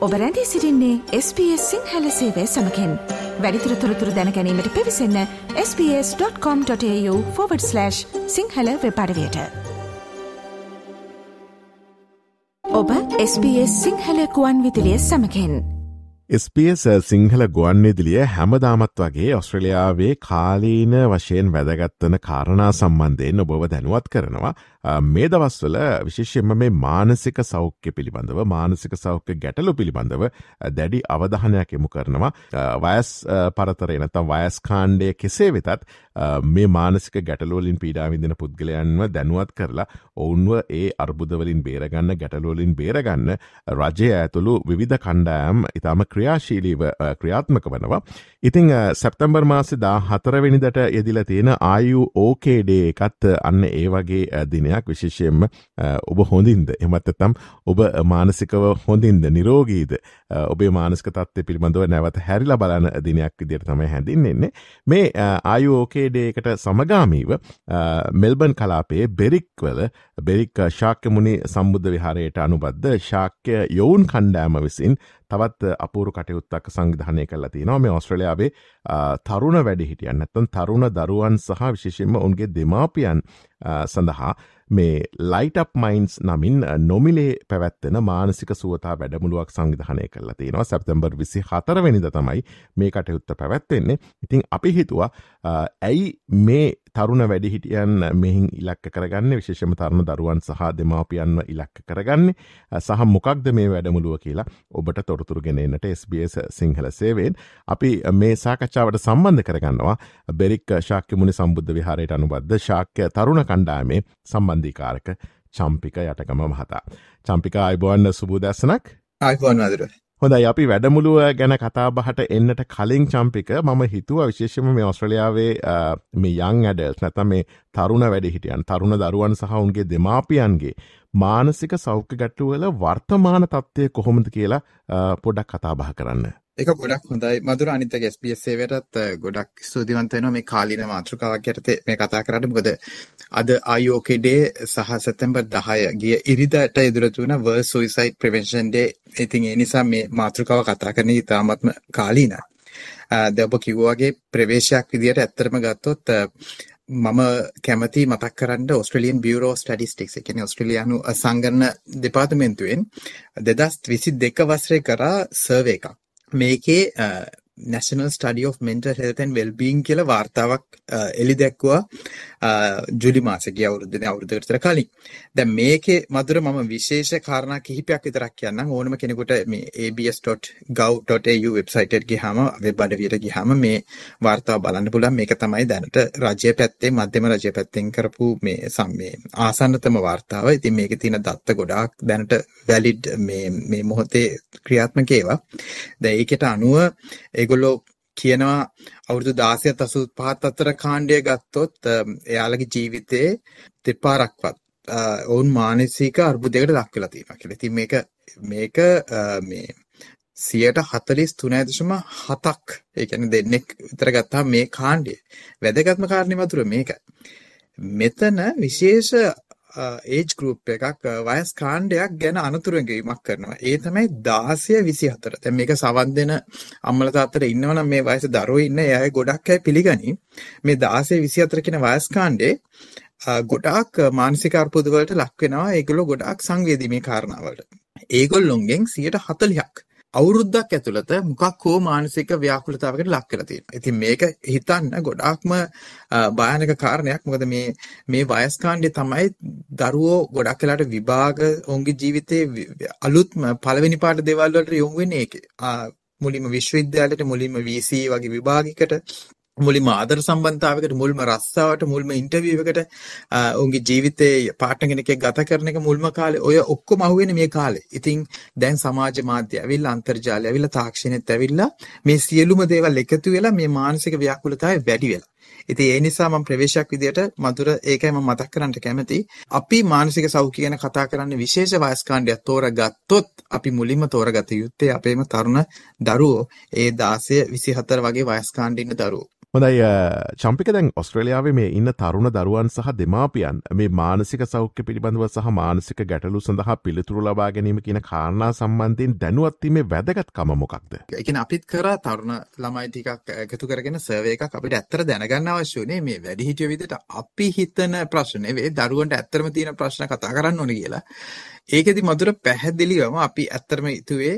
ඔබ රැඳී සිරින්නේ SBS සිංහල සේවය සමකෙන්. වැඩිතුර තොරතුර දැනැනීමට පිවිසන්න ps.com.ta/ සිංහල වෙපඩවයට ඔබ SBS සිංහල කුවන් විදිලිය සමකෙන්. SBS සිංහල ගුවන්නෙදිලිය හැමදාමත් වගේ ඔස්ට්‍රලියාවේ කාලීන වශයෙන් වැදගත්වන කාරණා සම්බන්ධයෙන් ඔබව දැනුවත් කරනවා. මේ දවස්වල විශේෂයෙන්ම මේ මානසික සෞඛ්‍ය පිළිබඳව මානසික සෞඛ්‍ය ගැටලු පිළිබඳව දැඩි අවධානයක් එමු කරනවා. වයස් පරතර එනතම් වයස්කාණ්ඩය කෙසේ වෙතත් මේ මානසික ගැටලෝලින් පීඩාවිදින පුද්ගලයන්ව දැනුවත් කරලා ඔවුන්ව ඒ අර්බුදවලින් බේරගන්න ගැටලෝලින් බේරගන්න රජය ඇතුළු විධ කණ්ඩෑම් ඉතාම ක්‍රියාශීලීව ක්‍රියාත්මක වනවා. ඉතිං සැප්තම්බර් මාසි දා හතරවෙනිදට යෙදිල තියෙන ආයු ඕකේඩේ එකත් අන්න ඒ වගේ දිනය ප්‍රශ්නයක් විශේෂයෙන්ම ඔබ හොඳින්ද? එමත්තතම් ඔබ මානසිකව හොඳින්ද? නිරෝගීද? ඔබේ මානස්ක තත්වය පිළිබඳව නැවත හැරිලා බලන දිනයක් විදිර තමයි හැඳින්නෙන්නේ මේ ආයෝකේඩේකට සමගාමීව මෙල්බන් කලාපේ බෙරික්වල බෙරික් ශාක්‍යමුණි සම්බුද්ධ විහාරයට අනුබද්ධ ශාක්‍ය යොවුන් කණ්ඩෑම විසින් තවත් අපූරු කටයුත්තක් සංවිධානය කරලා තිනවා මේ ඔස්ට්‍රලයාාවේ තරුණ වැඩි හිටියන් ඇත්තන් තරුණ දරුවන් සහ විශේෂෙන්ම උන්ගේ දෙමාපියන් සඳහා මේ ලයිටප් මයින්ස් නමින් නොමිලේ පැවැත්වෙන මානසික සුවතා වැඩමුළුවක් සංවිධානය කරලා තියෙනවා. සැප්තැම්බර් විසි හතරවෙනිද තමයි මේ කටයුත්ත පැවැත්වෙන්නේ. ඉතිං අපි හිතුවා ඇයි මේ තරුණ වැඩිහිටියන් මෙහින් ඉලක්ක කරගන්න විශේෂම තරුණ දරුවන් සහ දෙමාපියන්ව ඉලක්ක කරගන්නේ සහ මොකක්ද මේ වැඩමුළුව කියලා ඔබට තොරතුරගෙනන්නට SBS සිංහල සේවෙන් අපි මේ සාකච්ඡාවට සම්බන්ධ කරගන්නවා බෙරික් ශාක්‍ය මුණි සම්බුද්ධ විහාරයට අනුබද්ධ ශාක්‍ය තරුණ කණ්ඩාමේ සම්බන්ධ සම්බන්ධිකාරක චම්පික යටකම මහතා. චම්පික අයිබෝන්න සුබූදැස්සනක් අයිබෝන් අදර. හොඳයි අපි වැඩමුළුව ගැන කතාබහට එන්නට කලින් චම්පික මම හිතුව විශේෂම මේ ඔස්ට්‍රලියාවේ මේ යං ඇඩල්ස් නැත මේ තරුණ වැඩ හිටියන් තරුණ දරුවන් සහවුන්ගේ දෙමාපියන්ගේ මානසික සෞඛ්‍ය ගැට්ටුවල වර්තමාන තත්ත්වය කොහොමද කියලා පොඩක් කතාබහ කරන්න. ඒක ගොඩක් හොඳයි මధుර අනිත් එක SBS සේවයටත් ගොඩක් ස්තුතිවන්ත වෙනවා මේ කාලීන මාතෘකාවක් යටතේ මේ කතා කරාට මොකද අද IOK Day සහ සැප්තැම්බර් 10 ගිය ඉරිදාට ඉදිරියට වුණ World Suicide Prevention Day ඉතින් ඒ නිසා මේ මාතෘකාව කතා කරන ඉතාමත්ම කාලීනයි. දැන් ඔබ කිව්වා වගේ ප්‍රවේශයක් විදියට ඇත්තටම ගත්තොත් මම කැමති මතක් කරන්න ඔස්ට්‍රලියන් බියරෝ ස්ටඩිස්ටික්ස් එක කියන්නේ ඔස්ට්‍රේලියානු සංගණන දෙපාර්තමේන්තුවෙන් 2022 වසරේ කරා සර්වේ එකක්. මේකේ National Study of Mental Health and Wellbeing කියලා වාර්තාවක් එලි දැක්වුවා ජුලි මාසේ ගිය අවුරුද්දේ අවුරුද්දකට විතර කලින්. දැන් මේකේ මధుර මම විශේෂ කාරණා කිහිපයක් විතරක් කියන්නම් ඕනම කෙනෙකුට මේ abs.gov.au වෙබ්සයිට් එකට ගියාම වෙබ් අඩවියට ගියාම මේ වාර්තාව බලන්න පුළුවන්. මේක තමයි දැනට රජය පැත්තේ මධ්‍යම රජය පැත්තෙන් කරපු මේ මේ ආසන්නතම වාර්තාව. ඉතින් මේකේ තියෙන දත්ත ගොඩාක් දැනට වැලිඩ් මේ මේ මොහොතේ ක්‍රියාත්මක ඒවා. දැන් ඒකට අනුව ඒගොල්ලෝ කියනවා අවුරුදු 16ත් 85ත් අතර කාණ්ඩය ගත්තොත් එයාලගේ ජීවිතේ දෙපාරක්වත් ඔවුන් මානසික අර්බුදයකට ලක් වෙලා තියෙනවා කියලා. ඉතින් මේක මේක මේ 43.7ක් ඒ කියන්නේ දෙන්නෙක් විතර ගත්තාම මේ කාණ්ඩය වැදගත්ම කාරණේ වතුර මේක. මෙතන විශේෂ ඒජ් ගෲප් එකක් වයස් කාණ්ඩයක් ගැන අනතුරු ගෙවීමක් කරනවා. ඒ තමයි 16 24. දැන් මේක සවන් දෙන අම්මලා තාත්තලා ඉන්නවනම් මේ වයස දරුවෝ ඉන්න ඒ අය ගොඩක් අය පිළිගනි. මේ 16 24 කියන වයස් කාණ්ඩේ ගොඩාක් මානසික අර්බුද වලට ලක් වෙනවා. ඒගොල්ලෝ ගොඩාක් සංවේදී මේ කාරණාවලට. ඒගොල්ලොන්ගෙන් 140ක් අවුරුද්දක් ඇතුළත මොකක් හෝ මානසික ව්‍යාකූලතාවයකට ලක් වෙලා තියෙනවා. ඉතින් මේක හිතන්න ගොඩාක්ම භයානක කාරණයක්. මොකද මේ මේ වයස් කාණ්ඩේ තමයි දරුවෝ ගොඩක් වෙලාට විභාග ඔවුන්ගේ ජීවිතේ අලුත්ම පළවෙනි පාට දේවල් වලට යොමු වෙන්නේ ඒකේ. මුලින්ම විශ්වවිද්‍යාලයට මුලින්ම VC වගේ විභාගයකට මුලින්ම ආදර සම්බන්ධතාවයකට මුල්ම රස්සාවට මුල්ම ඉන්ටර්විව් එකට උන්ගේ ජීවිතේ පාර්ට්නර් කෙනෙක් ගත කරන එක මුල්ම කාලේ ඔය ඔක්කොම අහුවෙන්නේ මේ කාලේ. ඉතින් දැන් සමාජ මාධ්‍ය ඇවිල්ලා අන්තර්ජාලය ඇවිල්ලා තාක්ෂණෙත් ඇවිල්ලා මේ සියලුම දේවල් එකතු වෙලා මේ මානසික ව්‍යාකූලතාවය වැඩි වෙලා. ඉතින් ඒ නිසා මම ප්‍රවේශයක් විදියට මధుර ඒකයි මම මතක් කරන්න කැමති. අපි මානසික සෞඛ්‍ය ගැන කතා කරන්නේ විශේෂ වයස් කාණ්ඩයක් තෝරගත්තොත් අපි මුලින්ම තෝරගත යුත්තේ අපේම තරුණ දරුවෝ ඒ 16 24 වගේ වයස් කාණ්ඩේ ඉන්න දරුවෝ. හොඳයි චම්පික දැන් ඔස්ට්‍රලියාවේ මේ ඉන්න තරුණ දරුවන් සහ දෙමාපියන් මේ මානසික සෞඛ්‍ය පිළිබඳව සහ මානසික ගැටලු සඳහා පිළිතුරු ලබා ගැනීම කියන කාරණා සම්බන්ධයෙන් දැනුවත්වීමේ වැදගත්කම මොකක්ද? එකන අපිත් කර තරුණ ළමයි ටිකක් එකතු කරගෙන සර්වය එකක් අපිට ඇත්තර දැනගන්න අවශ්‍යනේ මේ වැඩිහිටිය විදිහට අපි හිතන ප්‍රශ්න නෙවෙයි දරුවන්ට ඇත්තරම තියෙන ප්‍රශ්න කතා කරන්න ඕනේ කියලා. ඒකෙදි මధుර පැහැදිලිවම අපි ඇත්තටම හිතුවේ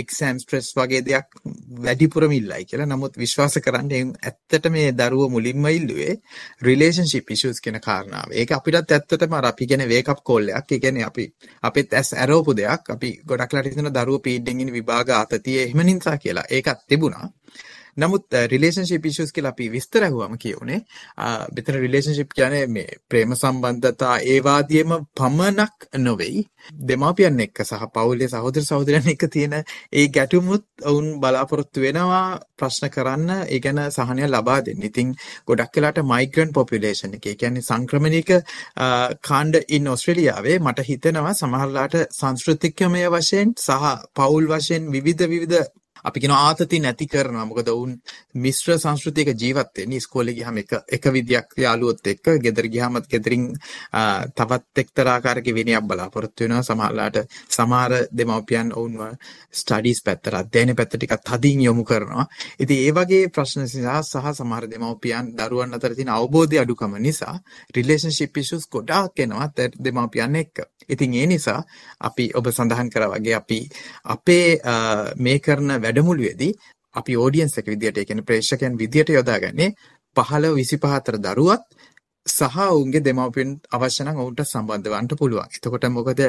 එක්සෑම් ස්ට්‍රෙස් වගේ දෙයක් වැඩිපුරම ඉල්ලයි කියලා. නමුත් විශ්වාස කරන්න ඇත්තට මේ දරුවෝ මුලින්ම ඉල්ලුවේ රිලේෂන්ෂිප් ඉෂුස් කියන කාරණාව. ඒක අපිටත් ඇත්තටම අර අපි කියන්නේ වේක් අප් කෝල් එකක්. ඒ කියන්නේ අපි අපිත් ඇස් ඇරවපු දෙයක්. අපි ගොඩක් ලාට හිතන දරුවෝ පීඩෙන් ඉන්න විභාග ආතතිය එහෙම නිසා කියලා. ඒකත් තිබුණා. නමුත් රිලේෂන්ෂිප් ඉෂුස් කියලා අපි විස්තර අහුවම කියුනේ මෙතන රිලේෂන්ෂිප් කියන්නේ මේ ප්‍රේම සම්බන්ධතා ඒ වාදියේම පමණක් නොවේයි දෙමාපියන් එක්ක සහ පවුලේ සහෝදර සහෝදරයන් එක්ක තියෙන ඒ ගැටුමුත් වුන් බලාපොරොත්තු වෙනවා ප්‍රශ්න කරන්න ඒ ගැන සහනය ලබා දෙන්න. ඉතින් ගොඩක් වෙලාට මයිග්‍රන්ට් පොපියුලේෂන් එක. ඒ කියන්නේ සංක්‍රමණික කාණ්ඩ ඉන් ඕස්ට්‍රේලියාවේ මට හිතෙනවා සමහරලාට සංස්කෘතිකමය වශයෙන් සහ පවුල් වශයෙන් විවිධ විවිධ අපි කියන ආතති නැති කරනවා. මොකද වුන් මිශ්‍ර සංස්කෘතියක ජීවත් වෙන්නේ. ඉස්කෝලේ ගියාම එක එක විදියක් යාළුවොත් එක්ක, ගෙදර ගියාමත් ගෙදරින් තවත් එක්තරා ආකාරයක විනයක් බලාපොරොත්තු වෙනවා. සමහරලාට සමහර දෙමව්පියන් ඔවුන්ව ස්ටඩීස් පැත්තට, අධ්‍යයන පැත්තට ටිකක් තදින් යොමු කරනවා. ඉතින් ඒ වගේ ප්‍රශ්න නිසා සහ සමහර දෙමව්පියන් දරුවන් අතර තියෙන අවබෝධය අඩුකම නිසා රිලේෂන්ෂිප් ඉෂුස් ගොඩාක් එනවා දෙමව්පියන් එක්ක. ඉතින් ඒ නිසා අපි ඔබ සඳහන් කරා වගේ අපි අපේ මේ කරන වැඩමුළුවේදී අපි ඕඩියන්ස් එක විදියට ඒ කියන්නේ ප්‍රේක්ෂකයන් විදියට යොදාගන්නේ 15 25 අතර දරුවත් සහ ඔවුන්ගේ දෙමව්පියන් අවශ්‍ය නම් ඔවුන්ට සම්බන්ධ වන්න පුළුවන්. එතකොට මොකද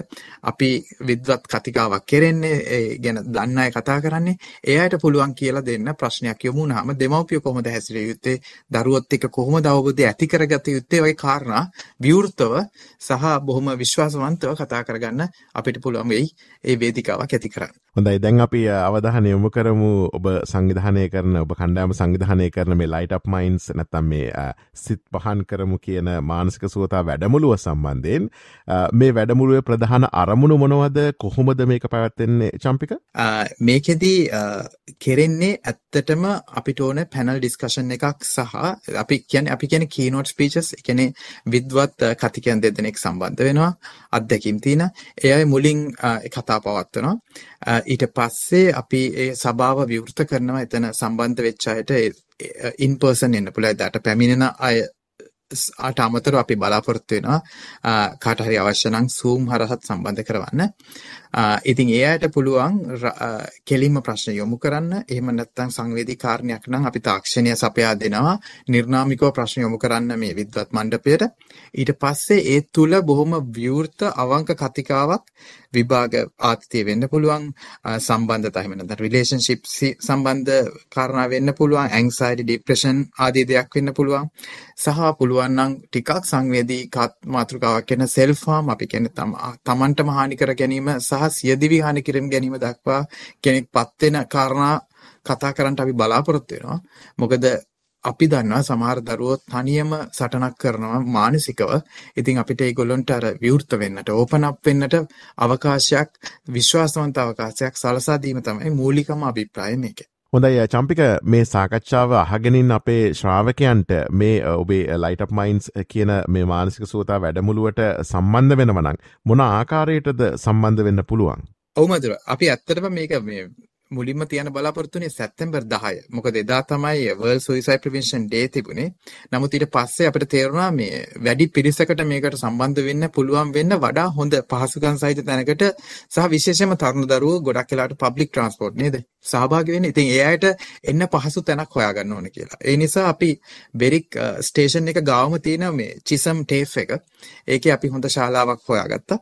අපි විද්වත් කතිකාවක් කරන්නේ ඒ ගැන දන්න අය කතා කරන්නේ ඒ අයට පුළුවන් කියලා දෙන්න ප්‍රශ්නයක් යොමු වුණාම දෙමව්පිය කොහොමද හැසිරිය යුත්තේ දරුවොත් එක්ක කොහොමද අවබෝධය ඇති කරගත යුත්තේ වගේ කාරණා විවෘතව සහ බොහොම විශ්වාසවන්තව කතා කරගන්න අපිට පුළුවන් වෙයි ඒ වේදිකාවක් ඇති කරන්න. හොඳයි. දැන් අපි අවධානය යොමු කරමු. ඔබ සංවිධානය කරන ඔබ කණ්ඩායම සංවිධානය කරන මේ ලයිට් අප් මයින්ඩ්ස් නැත්නම් මේ සිත් පහන් කරමු කියන මානසික සුවතා වැඩමුළුව සම්බන්ධයෙන්. මේ වැඩමුළුවේ ප්‍රධාන අරමුණු මොනවද? කොහොමද මේක පැවැත්වෙන්නේ? චම්පික? මේකෙදී කෙරෙන්නේ ඇත්තටම අපිට ඕන පැනල් ඩිස්කෂන් එකක් සහ අපි කියන්නේ අපි කියන්නේ කීනෝට් ස්පීචස් කියන්නේ විද්වත් කතිකයන් දෙදෙනෙක් සම්බන්ධ වෙනවා අත්දැකීම් තියෙන. ඒ අය මුලින් කතා පවත්වනවා. ඊට පස්සේ අපි ඒ සභාව විවෘත කරනවා එතන සම්බන්ධ වෙච්ච අයට ඉන් පර්සන් එන්න පුළුවන්. ඒකට පැමිණෙන අය ආට අමතරව අපි බලාපොරොත්තු වෙනවා කාට හරි අවශ්‍ය නම් Zoom හරහත් සම්බන්ධ කරවන්න. ඉතින් ඒ අයට පුළුවන් කෙලින්ම ප්‍රශ්න යොමු කරන්න. එහෙම නැත්නම් සංවේදී කාරණයක් නම් අපි තාක්ෂණය සපයා දෙනවා. නිර්නාමිකව ප්‍රශ්න යොමු කරන්න මේ විද්වත් මණ්ඩපයට. ඊට පස්සේ ඒ තුල බොහොම විවෘත අවංක කතිකාවක් විභාග ආතතිය වෙන්න පුළුවන් සම්බන්ධතා එහෙම නැත්නම් රිලේෂන්ෂිප් සම්බන්ධ කාරණා වෙන්න පුළුවන් ඇන්සයිටි ડિප්‍රෙෂන් ආදී දෙයක් වෙන්න පුළුවන් සහ පුළුවන් නම් ටිකක් සංවේදී මාතෘකාවක් වෙන සෙල්ෆ් හාම් අපි කියන්නේ තමන්ටම හානි කර ගැනීම සහ සහ සියදිවි හානි කිරීම ගැනීම දක්වා කෙනෙක්පත් වෙන කාරණා කතා කරන්න අපි බලාපොරොත්තු වෙනවා. මොකද අපි දන්නවා සමහර දරුවෝ තනියම සටනක් කරනවා මානසිකව. ඉතින් අපිට ඒගොල්ලන්ට අර විවෘත වෙන්නට, ඕපන් අප් වෙන්නට අවකාශයක්, විශ්වාසවන්ත අවකාශයක් සලසා දීම තමයි මූලිකම අභිප්‍රාය මේකේ. හොඳයි චම්පික මේ සාකච්ඡාව අහගෙනින් අපේ ශ්‍රාවකයන්ට මේ ඔබේ ලයිට් මයින්ස් කියන මේ මානසික සූතා වැඩමුළුවට සම්බන්ධ වෙනවනං මොන ආකාරයටද සම්බන්ධ වෙන්න පුළුවන්. ඔවමදුර අපි ඇත්තටම මේක මුලින්ම තියන බලාපොරොත්තුනේ සැප්තැම්බර් 10. මොකද එදා තමයි World Suicide Prevention Day තිබුණේ. නමුත් ඊට පස්සේ අපිට තේරුණා මේ වැඩි පිරිසකට මේකට සම්බන්ධ වෙන්න පුළුවන් වෙන්න වඩා හොඳ පහසුකම් සහිත තැනකට සහ විශේෂයෙන්ම තරුණ දරුවෝ ගොඩක් වෙලාවට public transport නේද? සහභාගී වෙන්නේ. ඉතින් ඒ අයට එන්න පහසු තැනක් හොයාගන්න ඕන කියලා. ඒ නිසා අපි බෙරික් ස්ටේෂන් එක ගාවම තියෙන මේ චිසම් ටේෆ් එක. ඒකේ අපි හොඳ ශාලාවක් හොයාගත්තා.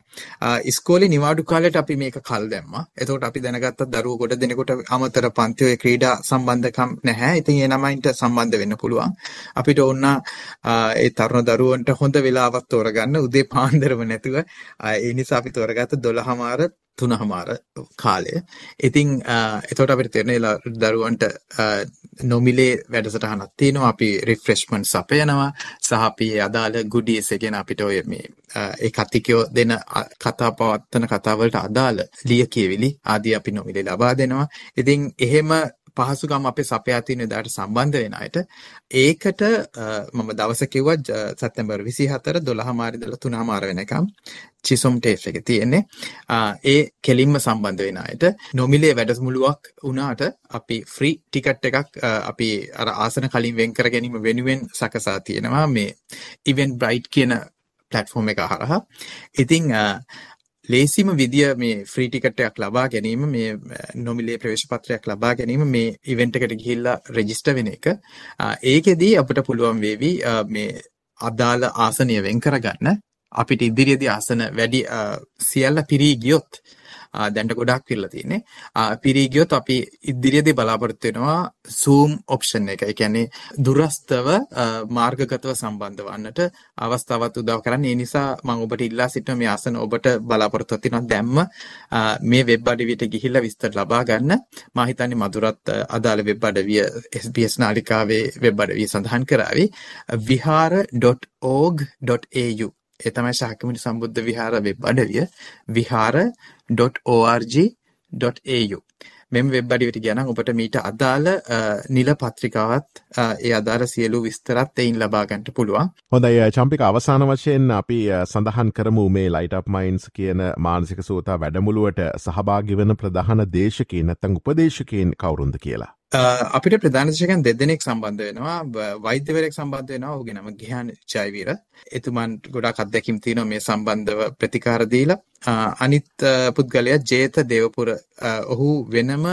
ඉස්කෝලේ නිවාඩු කාලේට අපි මේක කල් දැම්මා. එතකොට අපි දැනගත්තා දරුවෝ ගොඩ දෙනෙකුට කෙනෙකුට අමතර පන්ති ඔය ක්‍රීඩා සම්බන්ධකම් නැහැ. ඉතින් ඒ ළමයින්ට සම්බන්ධ වෙන්න පුළුවන්. අපිට ඕන ඒ තරුණ දරුවන්ට හොඳ වෙලාවක් තෝරගන්න උදේ පාන්දරම නැතුව ඒ නිසා අපි තෝරගත්ත 12මාර තුනහමාර කාලය. ඉතින් එතකොට අපිට තේරෙන දරුවන්ට නොමිලේ වැඩසටහනක් තියෙනවා. අපි රිෆ්‍රෙෂ්මන්ට්ස් අපයනවා. සහ අපි අදාළ ගුඩීස් කියන අපිට ඔය මේ ඒ කතිකයෝ දෙන කතා පවත්තන කතාවලට අදාළ ලිය කියවිලි ආදී අපි නොමිලේ ලබා දෙනවා. ඉතින් එහෙම පහසුකම් අපේ සපයා තියෙන දාට සම්බන්ධ වෙන අයට ඒකට මම දවස කිව්වා සැප්තැම්බර් 24 12 මාරි ඉඳලා 3 මාර වෙනකම් චිසොම් ටේෆ් එක තියෙන්නේ. ඒ කෙලින්ම සම්බන්ධ වෙන අයට නොමිලේ වැඩමුළුවක් වුණාට අපි ෆ්‍රී ටිකට් එකක් අපි අර ආසන කලින් වෙන් කර ගැනීම වෙනුවෙන් සකසා තියෙනවා මේ ඉවෙන්ට් බ්‍රයිට් කියන ප්ලට්ෆෝම් එක හරහා. ඉතින් ලේසිම විදිය මේ ෆ්‍රී ටිකට් එකක් ලබා ගැනීම මේ නොමිලේ ප්‍රවේශ පත්‍රයක් ලබා ගැනීම මේ ඉවෙන්ට් එකට ගිහිල්ලා රෙජිස්ටර් වෙන එක. ඒකෙදී අපිට පුළුවන් වේවි මේ අදාළ ආසනය වෙන් කරගන්න අපිට ඉදිරියේදී ආසන වැඩි සියල්ල පිරී ගියොත් දැන්ට ගොඩක් පිරලා තියෙන්නේ. පිරී ගියොත් අපි ඉදිරියේදී බලාපොරොත්තු වෙනවා zoom option එක. ඒ කියන්නේ දුරස්තව මාර්ගගතව සම්බන්ධ වන්නට අවස්ථාවක් උදව් කරන්නේ. ඒ නිසා මම ඔබට ඉල්ලා සිටින මේ ආසන ඔබට බලාපොරොත්තු වෙනවා දැම්ම මේ වෙබ් අඩවියට ගිහිල්ලා විස්තර ලබා ගන්න. මම හිතන්නේ මధుරත් අදාළ වෙබ් අඩවිය SBS නාලිකාවේ වෙබ් අඩවිය සඳහන් කරાવી vihara.org.au ඒ තමයි ශාක්‍යමුනි සම්බුද්ධ විහාර වෙබ් අඩවිය vihara.org.au මෙම වෙබ් අඩවියට ගියා නම් ඔබට මීට අදාළ නිල පත්‍රිකාවත් ඒ අදාළ සියලු විස්තරත් එයින් ලබා ගන්නට පුළුවන්. හොඳයි චම්පික අවසාන වශයෙන් අපි සඳහන් කරමු මේ ලයිට් අප් මයින්ස් කියන මානසික සූතා වැඩමුළුවට සහභාගි වන ප්‍රධාන දේශකයන් නැත්නම් උපදේශකයන් කවුරුන්ද කියලා. අපිට ප්‍රධානශකයන් දෙදෙනෙක් සම්බන්ධ වෙනවා වෛද්‍යවරයෙක් සම්බන්ධ වෙනවා ඔහුගේ නම ගිහාන ජයවීර. එතුමන් ගොඩාක් අත්දැකීම් තියෙනවා මේ සම්බන්ධව ප්‍රතිකාර දීලා. අනිත් පුද්ගලයා ජේත දේවපුර ඔහු වෙනම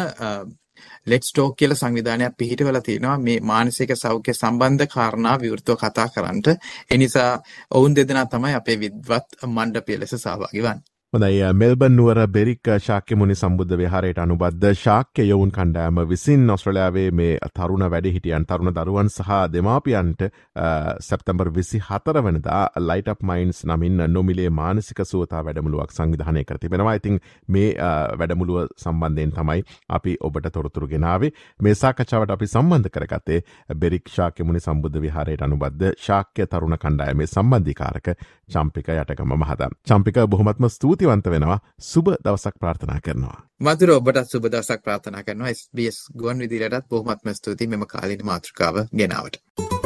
ලෙට්ස් ටෝක් කියලා සංවිධානයක් පිහිටවලා තියෙනවා මේ මානසික සෞඛ්‍ය සම්බන්ධ කාරණා විවෘතව කතා කරන්නට. ඒ නිසා ඔවුන් දෙදෙනා තමයි අපේ විද්වත් මණ්ඩපය ලෙස සහභාගී වන්නේ. හොඳයි මෙල්බන් නුවර බෙරික් ශාක්‍ය මුනි සම්බුද්ධ විහාරයට අනුබද්ධ ශාක්‍ය යොවුන් කණ්ඩෑම විසින් ඔස්ට්‍රලයාාවේ මේ තරුණ වැඩිහිටියන් තරුණ දරුවන් සහ දෙමාපියන්ට සැප්තම්බර් විසි හතර වනදා ලයිට් මයින්ස් නමින් නොමිලේ මානසික සුවතා වැඩමුළුවක් සංවිධානය කර තිබෙනවා. ඉතින් මේ වැඩමුළුව සම්බන්ධයෙන් තමයි අපි ඔබට තොරතුරු ගෙනාවේ. මේ සාකච්ඡාවට අපි සම්බන්ධ කරගත්තේ බෙරික් ශාක්‍ය මුනි සම්බුද්ධ විහාරයට අනුබද්ධ ශාක්‍ය තරුණ කණ්ඩායමේ සම්බන්ධිකාරක චම්පික යටකම මහතන් චම්පික බොහොමත්ම ස්තුූ ස්තුතිවන්ත වෙනවා සුබ දවසක් ප්‍රාර්ථනා කරනවා. මතුර ඔබටත් සුබ දවසක් ප්‍රාර්ථනා කරනවා SBS ගුවන් විදිලටත් බොහොමත්ම ස්තුති මෙම කාලින මාතෘකාව ගෙනාවට.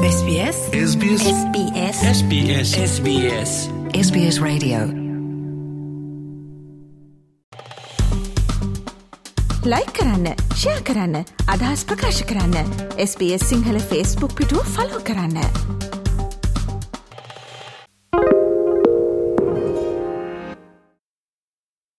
SBS SBS SBS SBS SBS SBS Radio ලයි කරන්න ෂයා කරන්න අදහස් ප්‍රකාශ කරන්න SBS සිංහල ෆස්බුක් පිටුව ෆලෝ කරන්න.